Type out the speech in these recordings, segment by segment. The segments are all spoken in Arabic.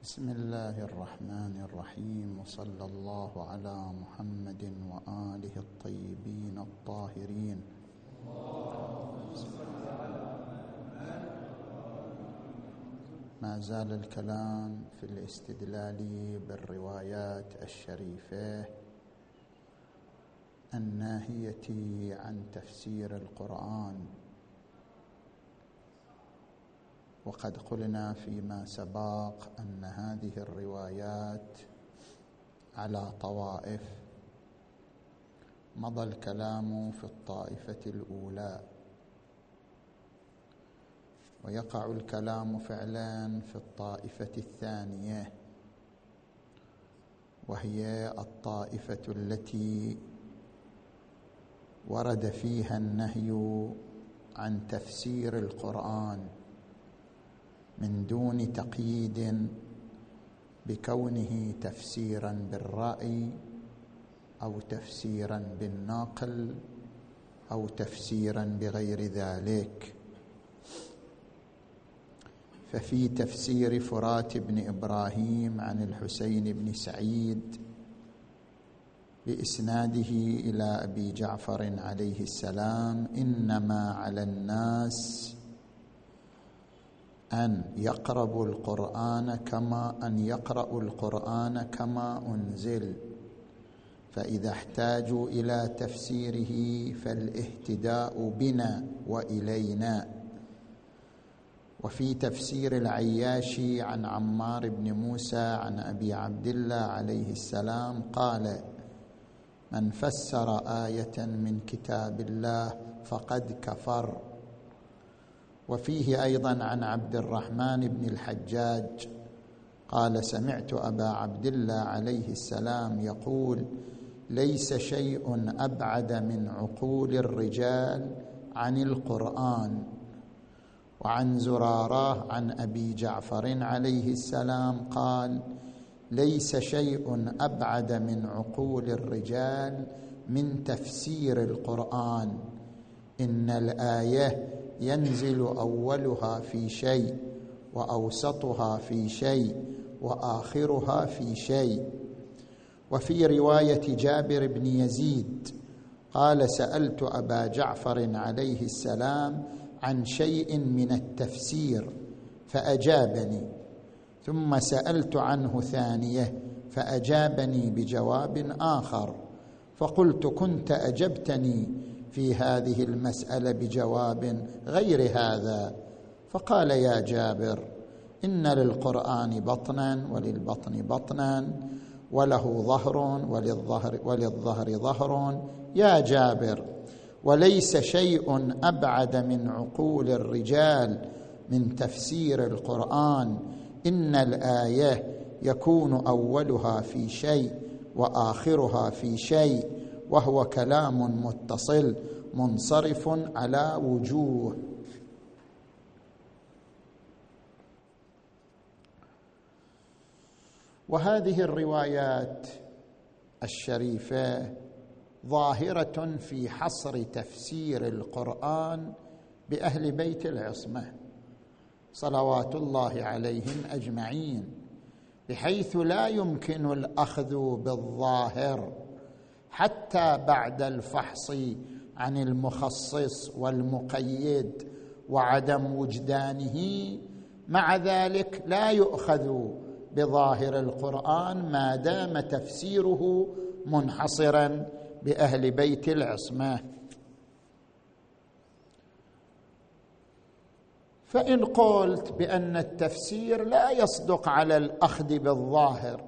بسم الله الرحمن الرحيم وصلى الله على محمد وآله الطيبين الطاهرين. ما زال الكلام في الاستدلال بالروايات الشريفة الناهية عن تفسير القرآن. وقد قلنا فيما سبق أن هذه الروايات على طوائف. مضى الكلام في الطائفة الأولى. ويقع الكلام فعلا في الطائفة الثانية. وهي الطائفة التي ورد فيها النهي عن تفسير القرآن. من دون تقييد بكونه تفسيرا بالرأي أو تفسيرا بالناقل أو تفسيرا بغير ذلك. ففي تفسير فرات بن إبراهيم عن الحسين بن سعيد بإسناده إلى أبي جعفر عليه السلام إنما على الناس أن يقربوا القرآن كما أن يقرأوا القرآن كما أنزل. فإذا احتاجوا إلى تفسيره فالاهتداء بنا وإلينا. وفي تفسير العياشي عن عمار بن موسى عن أبي عبد الله عليه السلام قال من فسر آية من كتاب الله فقد كفر. وفيه أيضا عن عبد الرحمن بن الحجاج قال سمعت أبا عبد الله عليه السلام يقول ليس شيء أبعد من عقول الرجال عن القرآن وعن زراره عن أبي جعفر عليه السلام قال ليس شيء أبعد من عقول الرجال من تفسير القرآن إن الآية ينزل أولها في شيء وأوسطها في شيء وآخرها في شيء. وفي رواية جابر بن يزيد قال سألت أبا جعفر عليه السلام عن شيء من التفسير فأجابني. ثم سألت عنه ثانية فأجابني بجواب آخر. فقلت كنت أجبتني في هذه المسألة بجواب غير هذا. فقال يا جابر إن للقرآن بطنا وللبطن بطنا وله ظهر وللظهر وللظهر ظهر. يا جابر وليس شيء أبعد من عقول الرجال من تفسير القرآن. إن الآية يكون أولها في شيء وآخرها في شيء. وهو كلام متصل منصرف على وجوه. وهذه الروايات الشريفة ظاهرة في حصر تفسير القرآن بأهل بيت العصمة صلوات الله عليهم أجمعين بحيث لا يمكن الأخذ بالظاهر. حتى بعد الفحص عن المخصص والمقيد وعدم وجدانه مع ذلك لا يؤخذ بظاهر القرآن ما دام تفسيره منحصرا بأهل بيت العصمة. فإن قلت بأن التفسير لا يصدق على الأخذ بالظاهر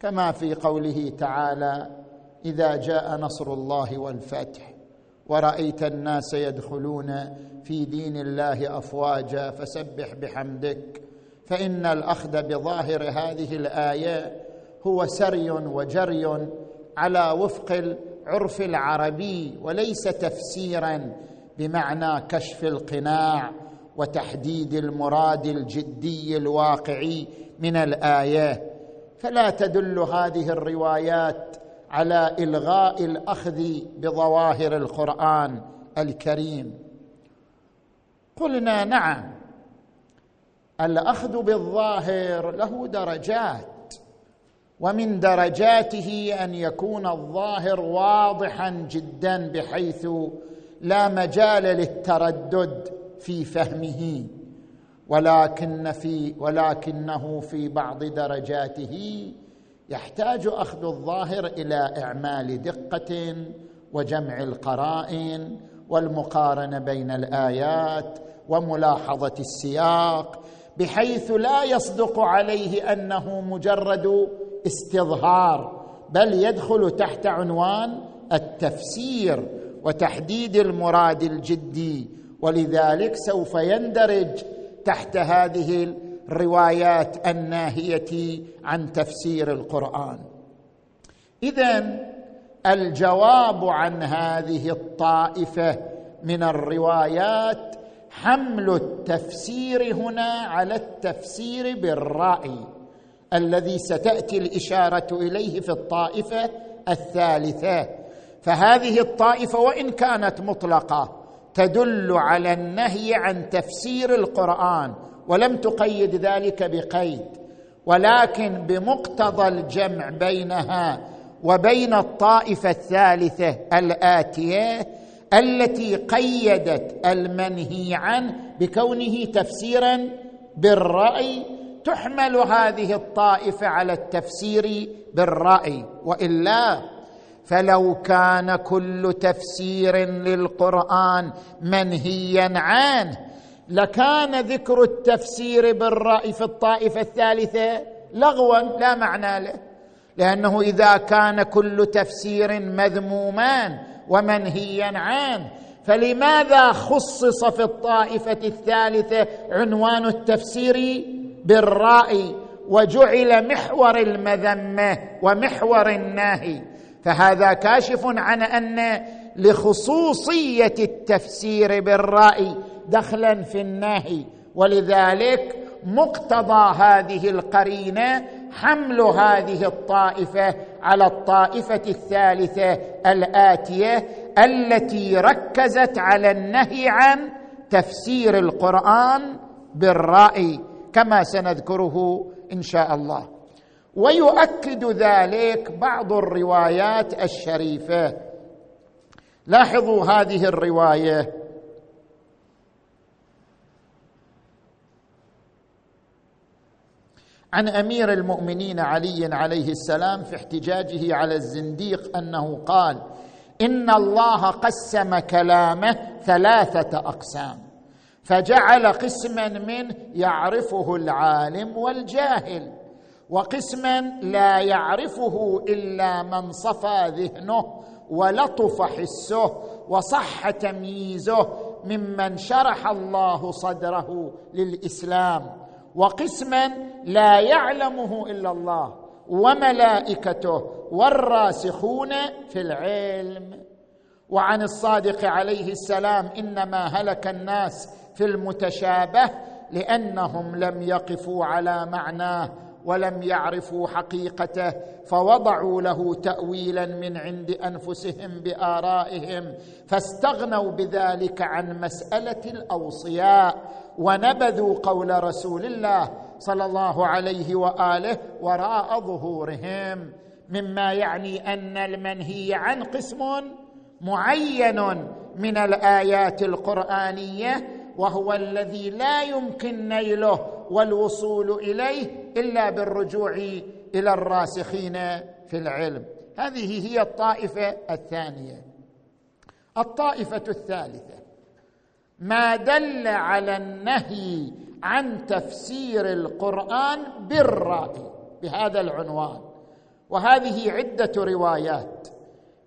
كما في قوله تعالى إذا جاء نصر الله والفتح. ورأيت الناس يدخلون في دين الله أفواجا فسبح بحمدك. فإن الأخذ بظاهر هذه الآية هو سري وجري على وفق العرف العربي وليس تفسيرا بمعنى كشف القناع وتحديد المراد الجدي الواقعي من الآية. فلا تدل هذه الروايات على إلغاء الأخذ بظواهر القرآن الكريم. قلنا نعم الأخذ بالظاهر له درجات ومن درجاته أن يكون الظاهر واضحا جدا بحيث لا مجال للتردد في فهمه ولكن في ولكنه في بعض درجاته يحتاج أخذ الظاهر إلى إعمال دقة وجمع القرائن والمقارنة بين الآيات وملاحظة السياق بحيث لا يصدق عليه أنه مجرد استظهار بل يدخل تحت عنوان التفسير وتحديد المراد الجدي. ولذلك سوف يندرج تحت هذه الروايات الناهية عن تفسير القرآن. اذا الجواب عن هذه الطائفة من الروايات حمل التفسير هنا على التفسير بالرأي الذي ستأتي الإشارة إليه في الطائفة الثالثة. فهذه الطائفة وإن كانت مطلقة تدل على النهي عن تفسير القرآن ولم تقيد ذلك بقيد ولكن بمقتضى الجمع بينها وبين الطائفة الثالثة الآتية التي قيدت المنهي عنه بكونه تفسيرا بالرأي تحمل هذه الطائفة على التفسير بالرأي. وإلا فلو كان كل تفسير للقرآن منهيا عنه لكان ذكر التفسير بالرأي في الطائفة الثالثة لغوا لا معنى له لأنه إذا كان كل تفسير مذموما ومنهيا عنه فلماذا خصص في الطائفة الثالثة عنوان التفسير بالرأي وجعل محور المذمة ومحور الناهي؟ فهذا كاشف عن أن لخصوصية التفسير بالرأي دخلا في النهي. ولذلك مقتضى هذه القرينة حمل هذه الطائفة على الطائفة الثالثة الآتية التي ركزت على النهي عن تفسير القرآن بالرأي كما سنذكره إن شاء الله. ويؤكد ذلك بعض الروايات الشريفة. لاحظوا هذه الرواية. عن أمير المؤمنين علي عليه السلام في احتجاجه على الزنديق أنه قال إن الله قسم كلامه ثلاثة أقسام فجعل قسما منه يعرفه العالم والجاهل وقسما لا يعرفه إلا من صفى ذهنه ولطف حسه وصح تمييزه ممن شرح الله صدره للإسلام. وقسما لا يعلمه إلا الله وملائكته والراسخون في العلم. وعن الصادق عليه السلام إنما هلك الناس في المتشابه لأنهم لم يقفوا على معناه ولم يعرفوا حقيقته فوضعوا له تاويلا من عند أنفسهم بآرائهم فاستغنوا بذلك عن مسألة الأوصياء ونبذوا قول رسول الله صلى الله عليه وآله وراء ظهورهم. مما يعني أن المنهي عن قسم معين من الآيات القرآنية وهو الذي لا يمكن نيله والوصول إليه إلا بالرجوع إلى الراسخين في العلم. هذه هي الطائفة الثانية. الطائفة الثالثة. ما دل على النهي عن تفسير القرآن بالرأي بهذا العنوان. وهذه عدة روايات.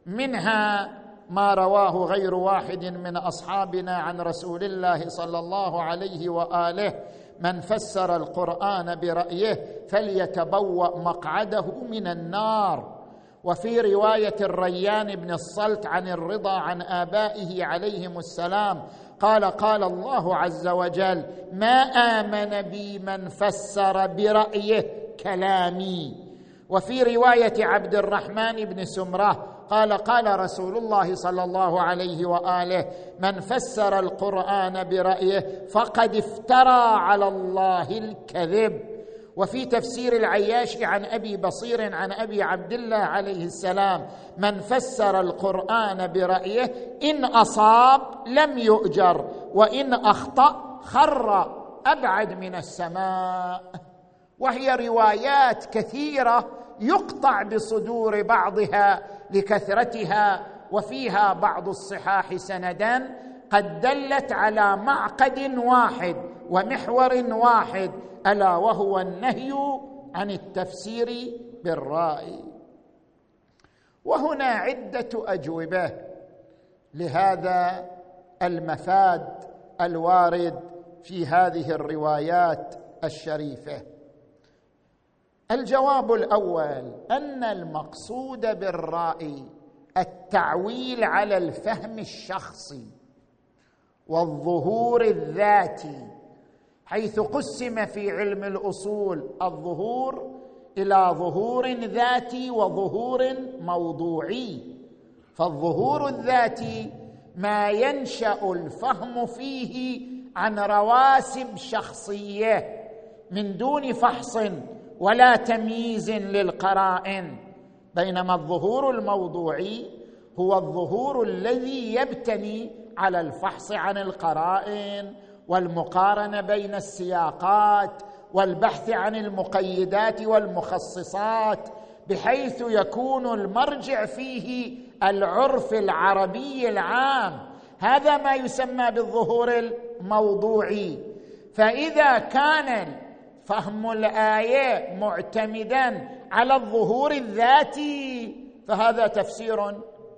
منها ما رواه غير واحد من أصحابنا عن رسول الله صلى الله عليه وآله من فسر القرآن برأيه فليتبوأ مقعده من النار. وفي رواية الريان بن الصلت عن الرضا عن آبائه عليهم السلام قال قال الله عز وجل ما آمن بي من فسر برأيه كلامي وفي رواية عبد الرحمن بن سمرة قال قال رسول الله صلى الله عليه وآله من فسر القرآن برأيه فقد افترى على الله الكذب. وفي تفسير العياشي عن أبي بصير عن أبي عبد الله عليه السلام من فسر القرآن برأيه إن أصاب لم يؤجر وإن أخطأ خر أبعد من السماء. وهي روايات كثيرة يقطع بصدور بعضها لكثرتها وفيها بعض الصحاح سندا قد دلت على معقد واحد ومحور واحد ألا وهو النهي عن التفسير بالرأي. وهنا عدة أجوبة لهذا المفاد الوارد في هذه الروايات الشريفة. الجواب الأول أن المقصود بالرأي التعويل على الفهم الشخصي والظهور الذاتي حيث قسم في علم الأصول الظهور إلى ظهور ذاتي وظهور موضوعي. فالظهور الذاتي ما ينشأ الفهم فيه عن رواسب شخصية من دون فحص ولا تمييز للقرائن بينما الظهور الموضوعي هو الظهور الذي يبتني على الفحص عن القرائن والمقارنة بين السياقات والبحث عن المقيدات والمخصصات بحيث يكون المرجع فيه العرف العربي العام. هذا ما يسمى بالظهور الموضوعي. فإذا كان فهم الآية معتمدا على الظهور الذاتي فهذا تفسير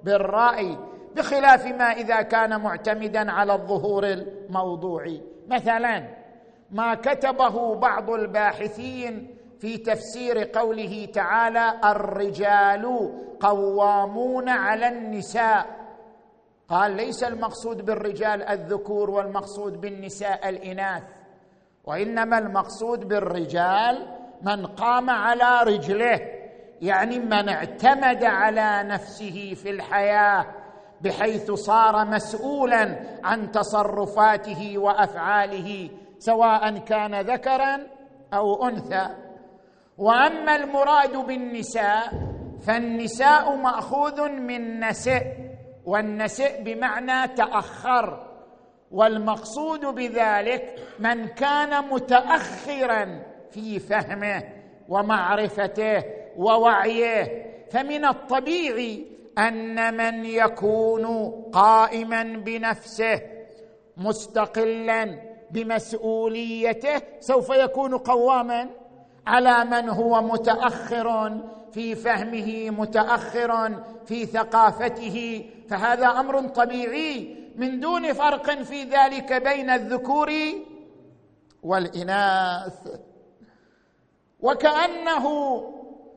بالرأي بخلاف ما إذا كان معتمدا على الظهور الموضوعي. مثلا ما كتبه بعض الباحثين في تفسير قوله تعالى الرجال قوامون على النساء قال ليس المقصود بالرجال الذكور والمقصود بالنساء الإناث وإنما المقصود بالرجال من قام على رجله يعني من اعتمد على نفسه في الحياة بحيث صار مسؤولا عن تصرفاته وأفعاله سواء كان ذكرا أو أنثى. وأما المراد بالنساء فالنساء مأخوذ من نسئ والنسئ بمعنى تأخر. والمقصود بذلك من كان متاخرا في فهمه ومعرفته ووعيه. فمن الطبيعي أن من يكون قائما بنفسه مستقلا بمسؤوليته سوف يكون قواما على من هو متاخر في فهمه متاخر في ثقافته فهذا أمر طبيعي من دون فرق في ذلك بين الذكور والإناث. وكأنه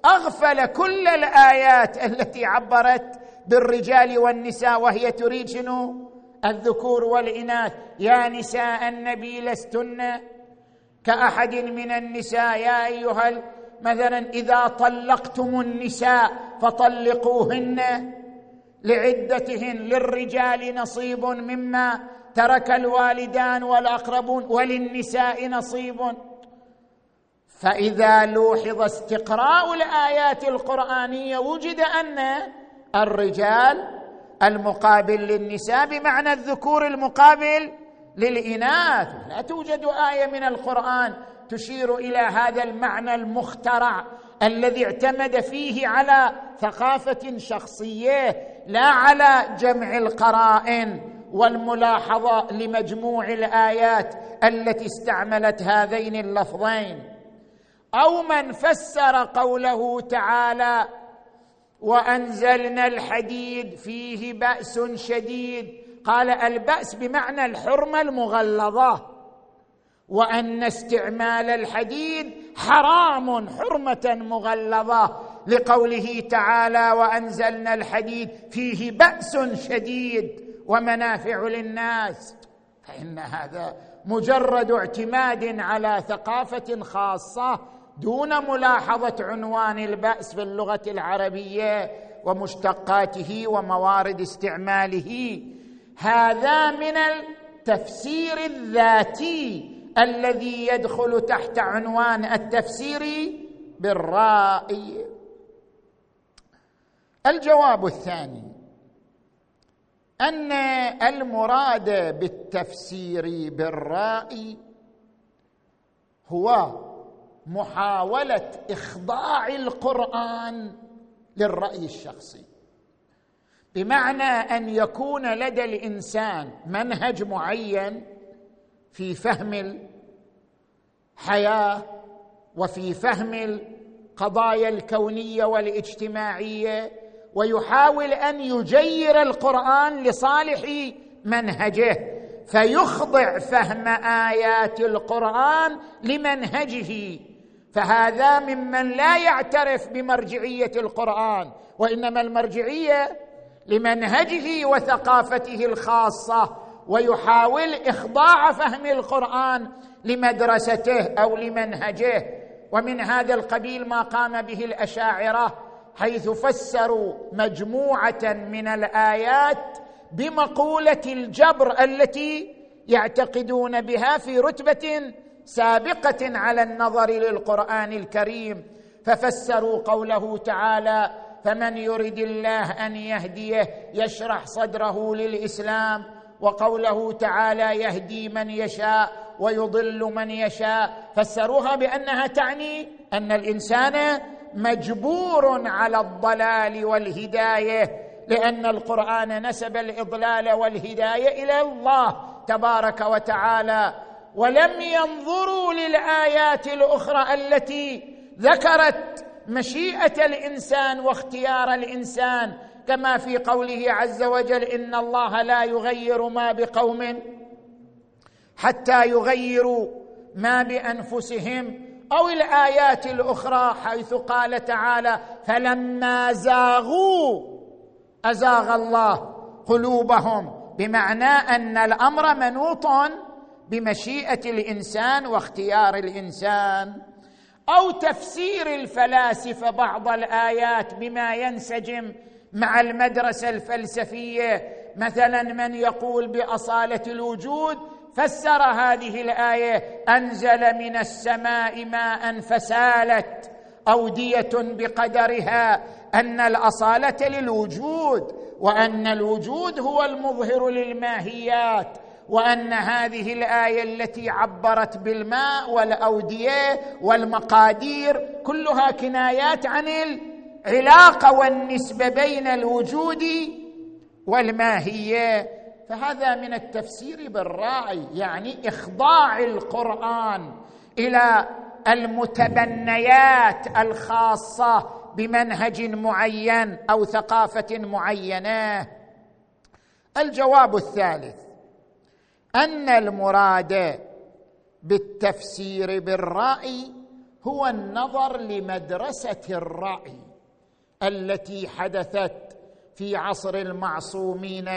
أغفل كل الآيات التي عبرت بالرجال والنساء وهي تريد شنو الذكور والإناث. يا نساء النبي لستن كأحد من النساء. يا أيها مثلا إذا طلقتم النساء فطلقوهن. لعدتهن للرجال نصيب مما ترك الوالدان والأقربون وللنساء نصيب. فإذا لوحظ استقراء الآيات القرآنية وجد أن الرجال المقابل للنساء بمعنى الذكور المقابل للإناث. لا توجد آية من القرآن تشير إلى هذا المعنى المخترع الذي اعتمد فيه على ثقافة شخصية لا على جمع القرائن والملاحظة لمجموع الآيات التي استعملت هذين اللفظين. أو من فسر قوله تعالى وأنزلنا الحديد فيه بأس شديد قال البأس بمعنى الحرمة المغلظة وأن استعمال الحديد حرام حرمة مغلظة لقوله تعالى وأنزلنا الحديد فيه بأس شديد ومنافع للناس. فإن هذا مجرد اعتماد على ثقافة خاصة دون ملاحظة عنوان البأس في اللغة العربية ومشتقاته وموارد استعماله. هذا من التفسير الذاتي الذي يدخل تحت عنوان التفسير بالراي الجواب الثاني أن المراد بالتفسير بالراي هو محاولة إخضاع القرآن للرأي الشخصي. بمعنى أن يكون لدى الإنسان منهج معين في فهم الحياة وفي فهم القضايا الكونية والاجتماعية ويحاول أن يجير القرآن لصالح منهجه فيخضع فهم آيات القرآن لمنهجه. فهذا ممن لا يعترف بمرجعية القرآن وإنما المرجعية لمنهجه وثقافته الخاصة. ويحاول إخضاع فهم القرآن لمدرسته أو لمنهجه. ومن هذا القبيل ما قام به الأشاعرة حيث فسروا مجموعة من الآيات بمقولة الجبر التي يعتقدون بها في رتبة سابقة على النظر للقرآن الكريم. ففسروا قوله تعالى فمن يرد الله أن يهديه يشرح صدره للإسلام وقوله تعالى يهدي من يشاء ويضل من يشاء فسروها بأنها تعني أن الإنسان مجبور على الضلال والهداية لأن القرآن نسب الإضلال والهداية إلى الله تبارك وتعالى. ولم ينظروا للآيات الأخرى التي ذكرت مشيئة الإنسان واختيار الإنسان كما في قوله عز وجل إن الله لا يغير ما بقوم حتى يغيروا ما بأنفسهم أو الآيات الأخرى حيث قال تعالى فلما زاغوا أزاغ الله قلوبهم بمعنى أن الأمر منوط بمشيئة الإنسان واختيار الإنسان أو تفسير الفلاسفة بعض الآيات بما ينسجم مع المدرسة الفلسفية. مثلا من يقول بأصالة الوجود فسر هذه الآية أنزل من السماء ماء فسالت أودية بقدرها أن الأصالة للوجود وأن الوجود هو المظهر للماهيات وأن هذه الآية التي عبرت بالماء والأودية والمقادير كلها كنايات عن العلاقة والنسبة بين الوجود والماهية. فهذا من التفسير بالراعي يعني إخضاع القرآن إلى المتبنيات الخاصة بمنهج معين أو ثقافة معينة. الجواب الثالث أن المراد بالتفسير بالرأي هو النظر لمدرسة الرأي. التي حدثت في عصر المعصومين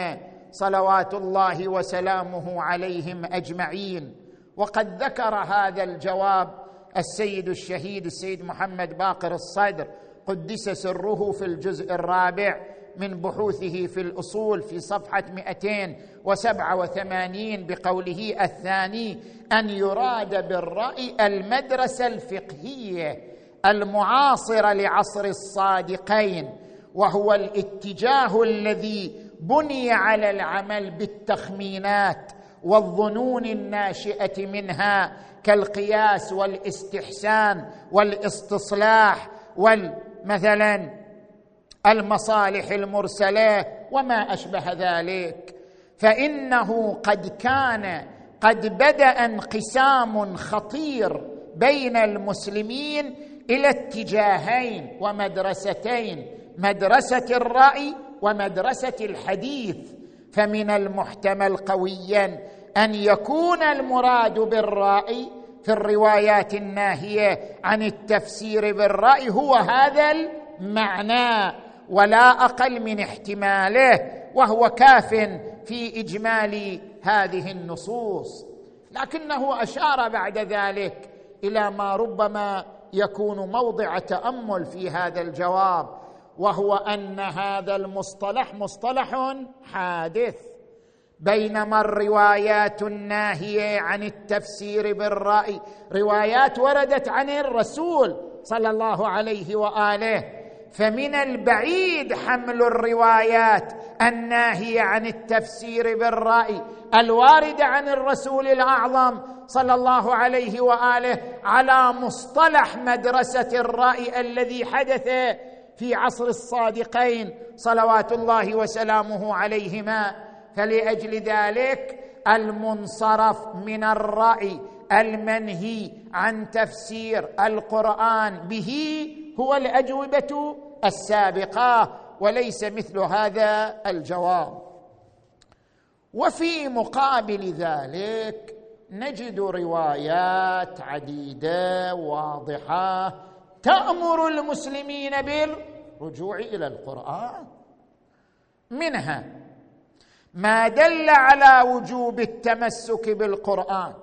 صلوات الله وسلامه عليهم أجمعين. وقد ذكر هذا الجواب السيد الشهيد السيد محمد باقر الصدر. قدس سره في الجزء الرابع من بحوثه في الأصول في صفحة 287 بقوله الثاني أن يراد بالرأي المدرسة الفقهية المعاصره لعصر الصادقين وهو الاتجاه الذي بني على العمل بالتخمينات والظنون الناشئة منها كالقياس والاستحسان والاستصلاح والمثلا المصالح المرسلة وما أشبه ذلك. فإنه قد كان قد بدأ انقسام خطير بين المسلمين إلى اتجاهين ومدرستين مدرسة الرأي ومدرسة الحديث. فمن المحتمل قويا أن يكون المراد بالرأي في الروايات الناهية عن التفسير بالرأي هو هذا المعنى ولا أقل من احتماله وهو كاف في إجمال هذه النصوص. لكنه أشار بعد ذلك إلى ما ربما يكون موضع تأمل في هذا الجواب وهو أن هذا المصطلح مصطلح حادث بينما الروايات الناهية عن التفسير بالرأي روايات وردت عن الرسول صلى الله عليه وآله. فمن البعيد حمل الروايات الناهية عن التفسير بالرأي الوارده عن الرسول الأعظم صلى الله عليه وآله على مصطلح مدرسة الرأي الذي حدث في عصر الصادقين صلوات الله وسلامه عليهما. فلأجل ذلك المنصرف من الرأي المنهي عن تفسير القرآن به هو الأجوبة السابقة وليس مثل هذا الجواب. وفي مقابل ذلك نجد روايات عديدة واضحة تأمر المسلمين بالرجوع إلى القرآن. منها ما دل على وجوب التمسك بالقرآن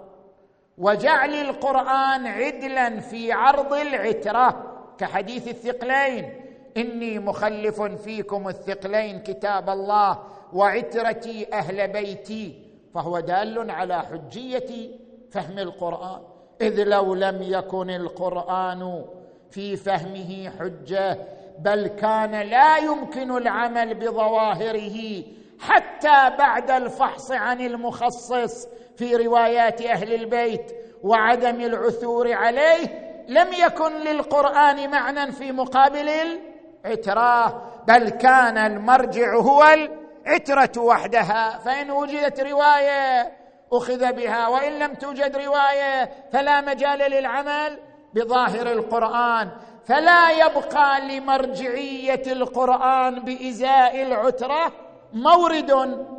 وجعل القرآن عدلا في عرض العترة كحديث الثقلين. إني مخلف فيكم الثقلين كتاب الله وعترتي أهل بيتي فهو دال على حجيه فهم القرآن. إذ لو لم يكن القرآن في فهمه حجة بل كان لا يمكن العمل بظواهره حتى بعد الفحص عن المخصص في روايات أهل البيت وعدم العثور عليه. لم يكن للقرآن معنى في مقابل العتراه بل كان المرجع هو العترة وحدها. فإن وجدت رواية أخذ بها وإن لم توجد رواية فلا مجال للعمل بظاهر القرآن. فلا يبقى لمرجعية القرآن بإزاء العترة مورد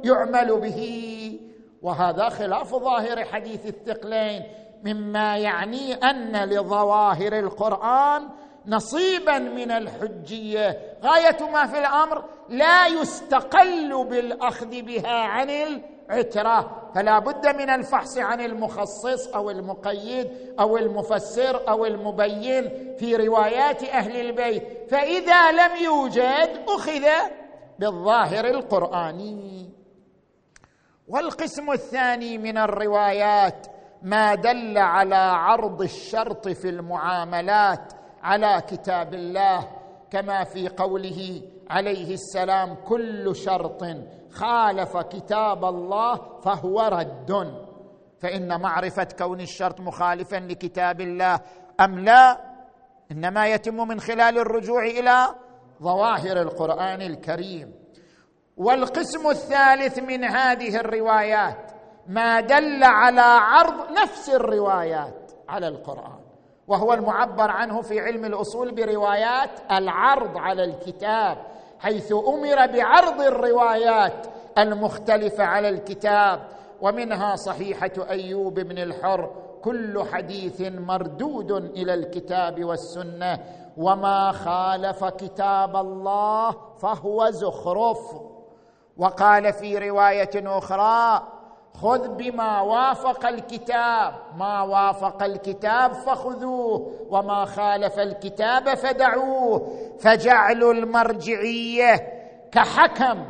يعمل به. وهذا خلاف ظاهر حديث الثقلين. مما يعني أن لظواهر القرآن نصيبا من الحجية. غاية ما في الأمر لا يستقل بالأخذ بها عن العترة فلا بد من الفحص عن المخصص أو المقيد أو المفسر أو المبين في روايات أهل البيت. فإذا لم يوجد أخذ بالظاهر القرآني. والقسم الثاني من الروايات ما دل على عرض الشرط في المعاملات على كتاب الله كما في قوله عليه السلام كل شرط خالف كتاب الله فهو رد فإن معرفة كون الشرط مخالفا لكتاب الله أم لا إنما يتم من خلال الرجوع إلى ظواهر القرآن الكريم. والقسم الثالث من هذه الروايات ما دل على عرض نفس الروايات على القرآن. وهو المعبر عنه في علم الأصول بروايات العرض على الكتاب حيث أمر بعرض الروايات المختلفة على الكتاب ومنها صحيحة أيوب بن الحر كل حديث مردود إلى الكتاب والسنة وما خالف كتاب الله فهو زخرف. وقال في رواية أخرى خذ بما وافق الكتاب. ما وافق الكتاب فخذوه وما خالف الكتاب فدعوه. فجعل المرجعية كحكم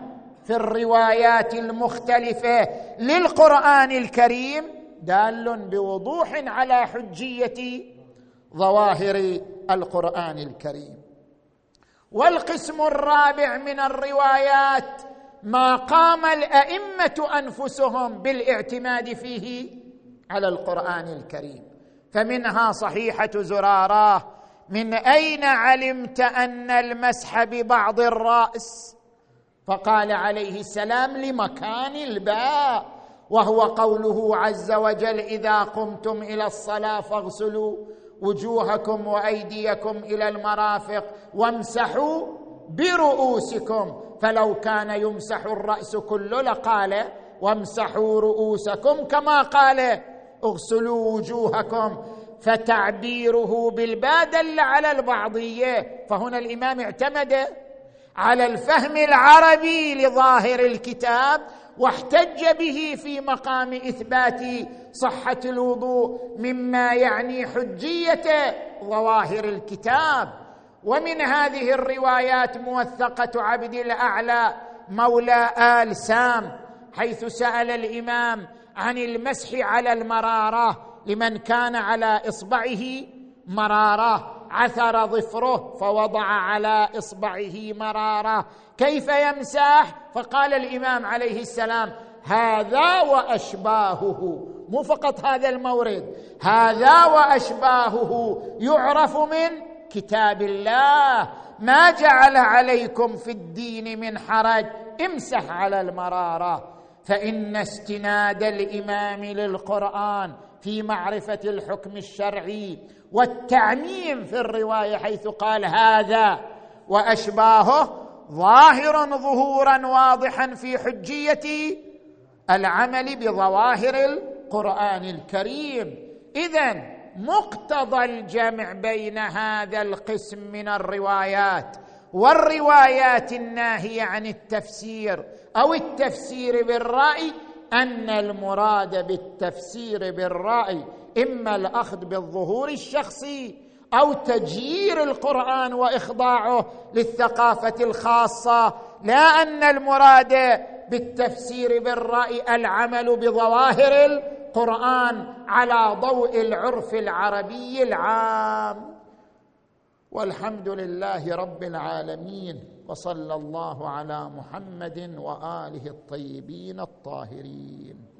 في الروايات المختلفة للقرآن الكريم دال بوضوح على حجية ظواهر القرآن الكريم. والقسم الرابع من الروايات ما قام الأئمة أنفسهم بالإعتماد فيه على القرآن الكريم. فمنها صحيحة زرارة من أين علمت أن المسح ببعض الرأس؟ فقال عليه السلام لمكان الباء وهو قوله عز وجل إذا قمتم إلى الصلاة فاغسلوا وجوهكم وأيديكم إلى المرافق وامسحوا برؤوسكم. فلو كان يمسح الرأس كله لقال وامسحوا رؤوسكم كما قال اغسلوا وجوهكم فتعبيره بالباء دل على البعضية. فهنا الإمام اعتمد على الفهم العربي لظاهر الكتاب واحتج به في مقام إثبات صحة الوضوء مما يعني حجية ظواهر الكتاب. ومن هذه الروايات موثقة عبد الأعلى مولى آل سام حيث سأل الإمام عن المسح على المرارة لمن كان على إصبعه مرارة عثر ظفره فوضع على إصبعه مرارة. كيف يمسح فقال الإمام عليه السلام هذا وأشباهه. مو فقط هذا المورد هذا وأشباهه. يعرف من؟ كتاب الله. ما جعل عليكم في الدين من حرج. امسح على المرارة. فإن استناد الإمام للقرآن في معرفة الحكم الشرعي والتعميم في الرواية حيث قال هذا وأشباهه ظاهر ظهورا واضحا في حجية العمل بظواهر القرآن الكريم. اذا مقتضى الجمع بين هذا القسم من الروايات والروايات الناهية عن التفسير أو التفسير بالرأي أن المراد بالتفسير بالرأي إما الأخذ بالظهور الشخصي أو تجيير القرآن وإخضاعه للثقافة الخاصة لا أن المراد بالتفسير بالرأي العمل بظواهر القرآن على ضوء العرف العربي العام. والحمد لله رب العالمين وصلى الله على محمد وآله الطيبين الطاهرين.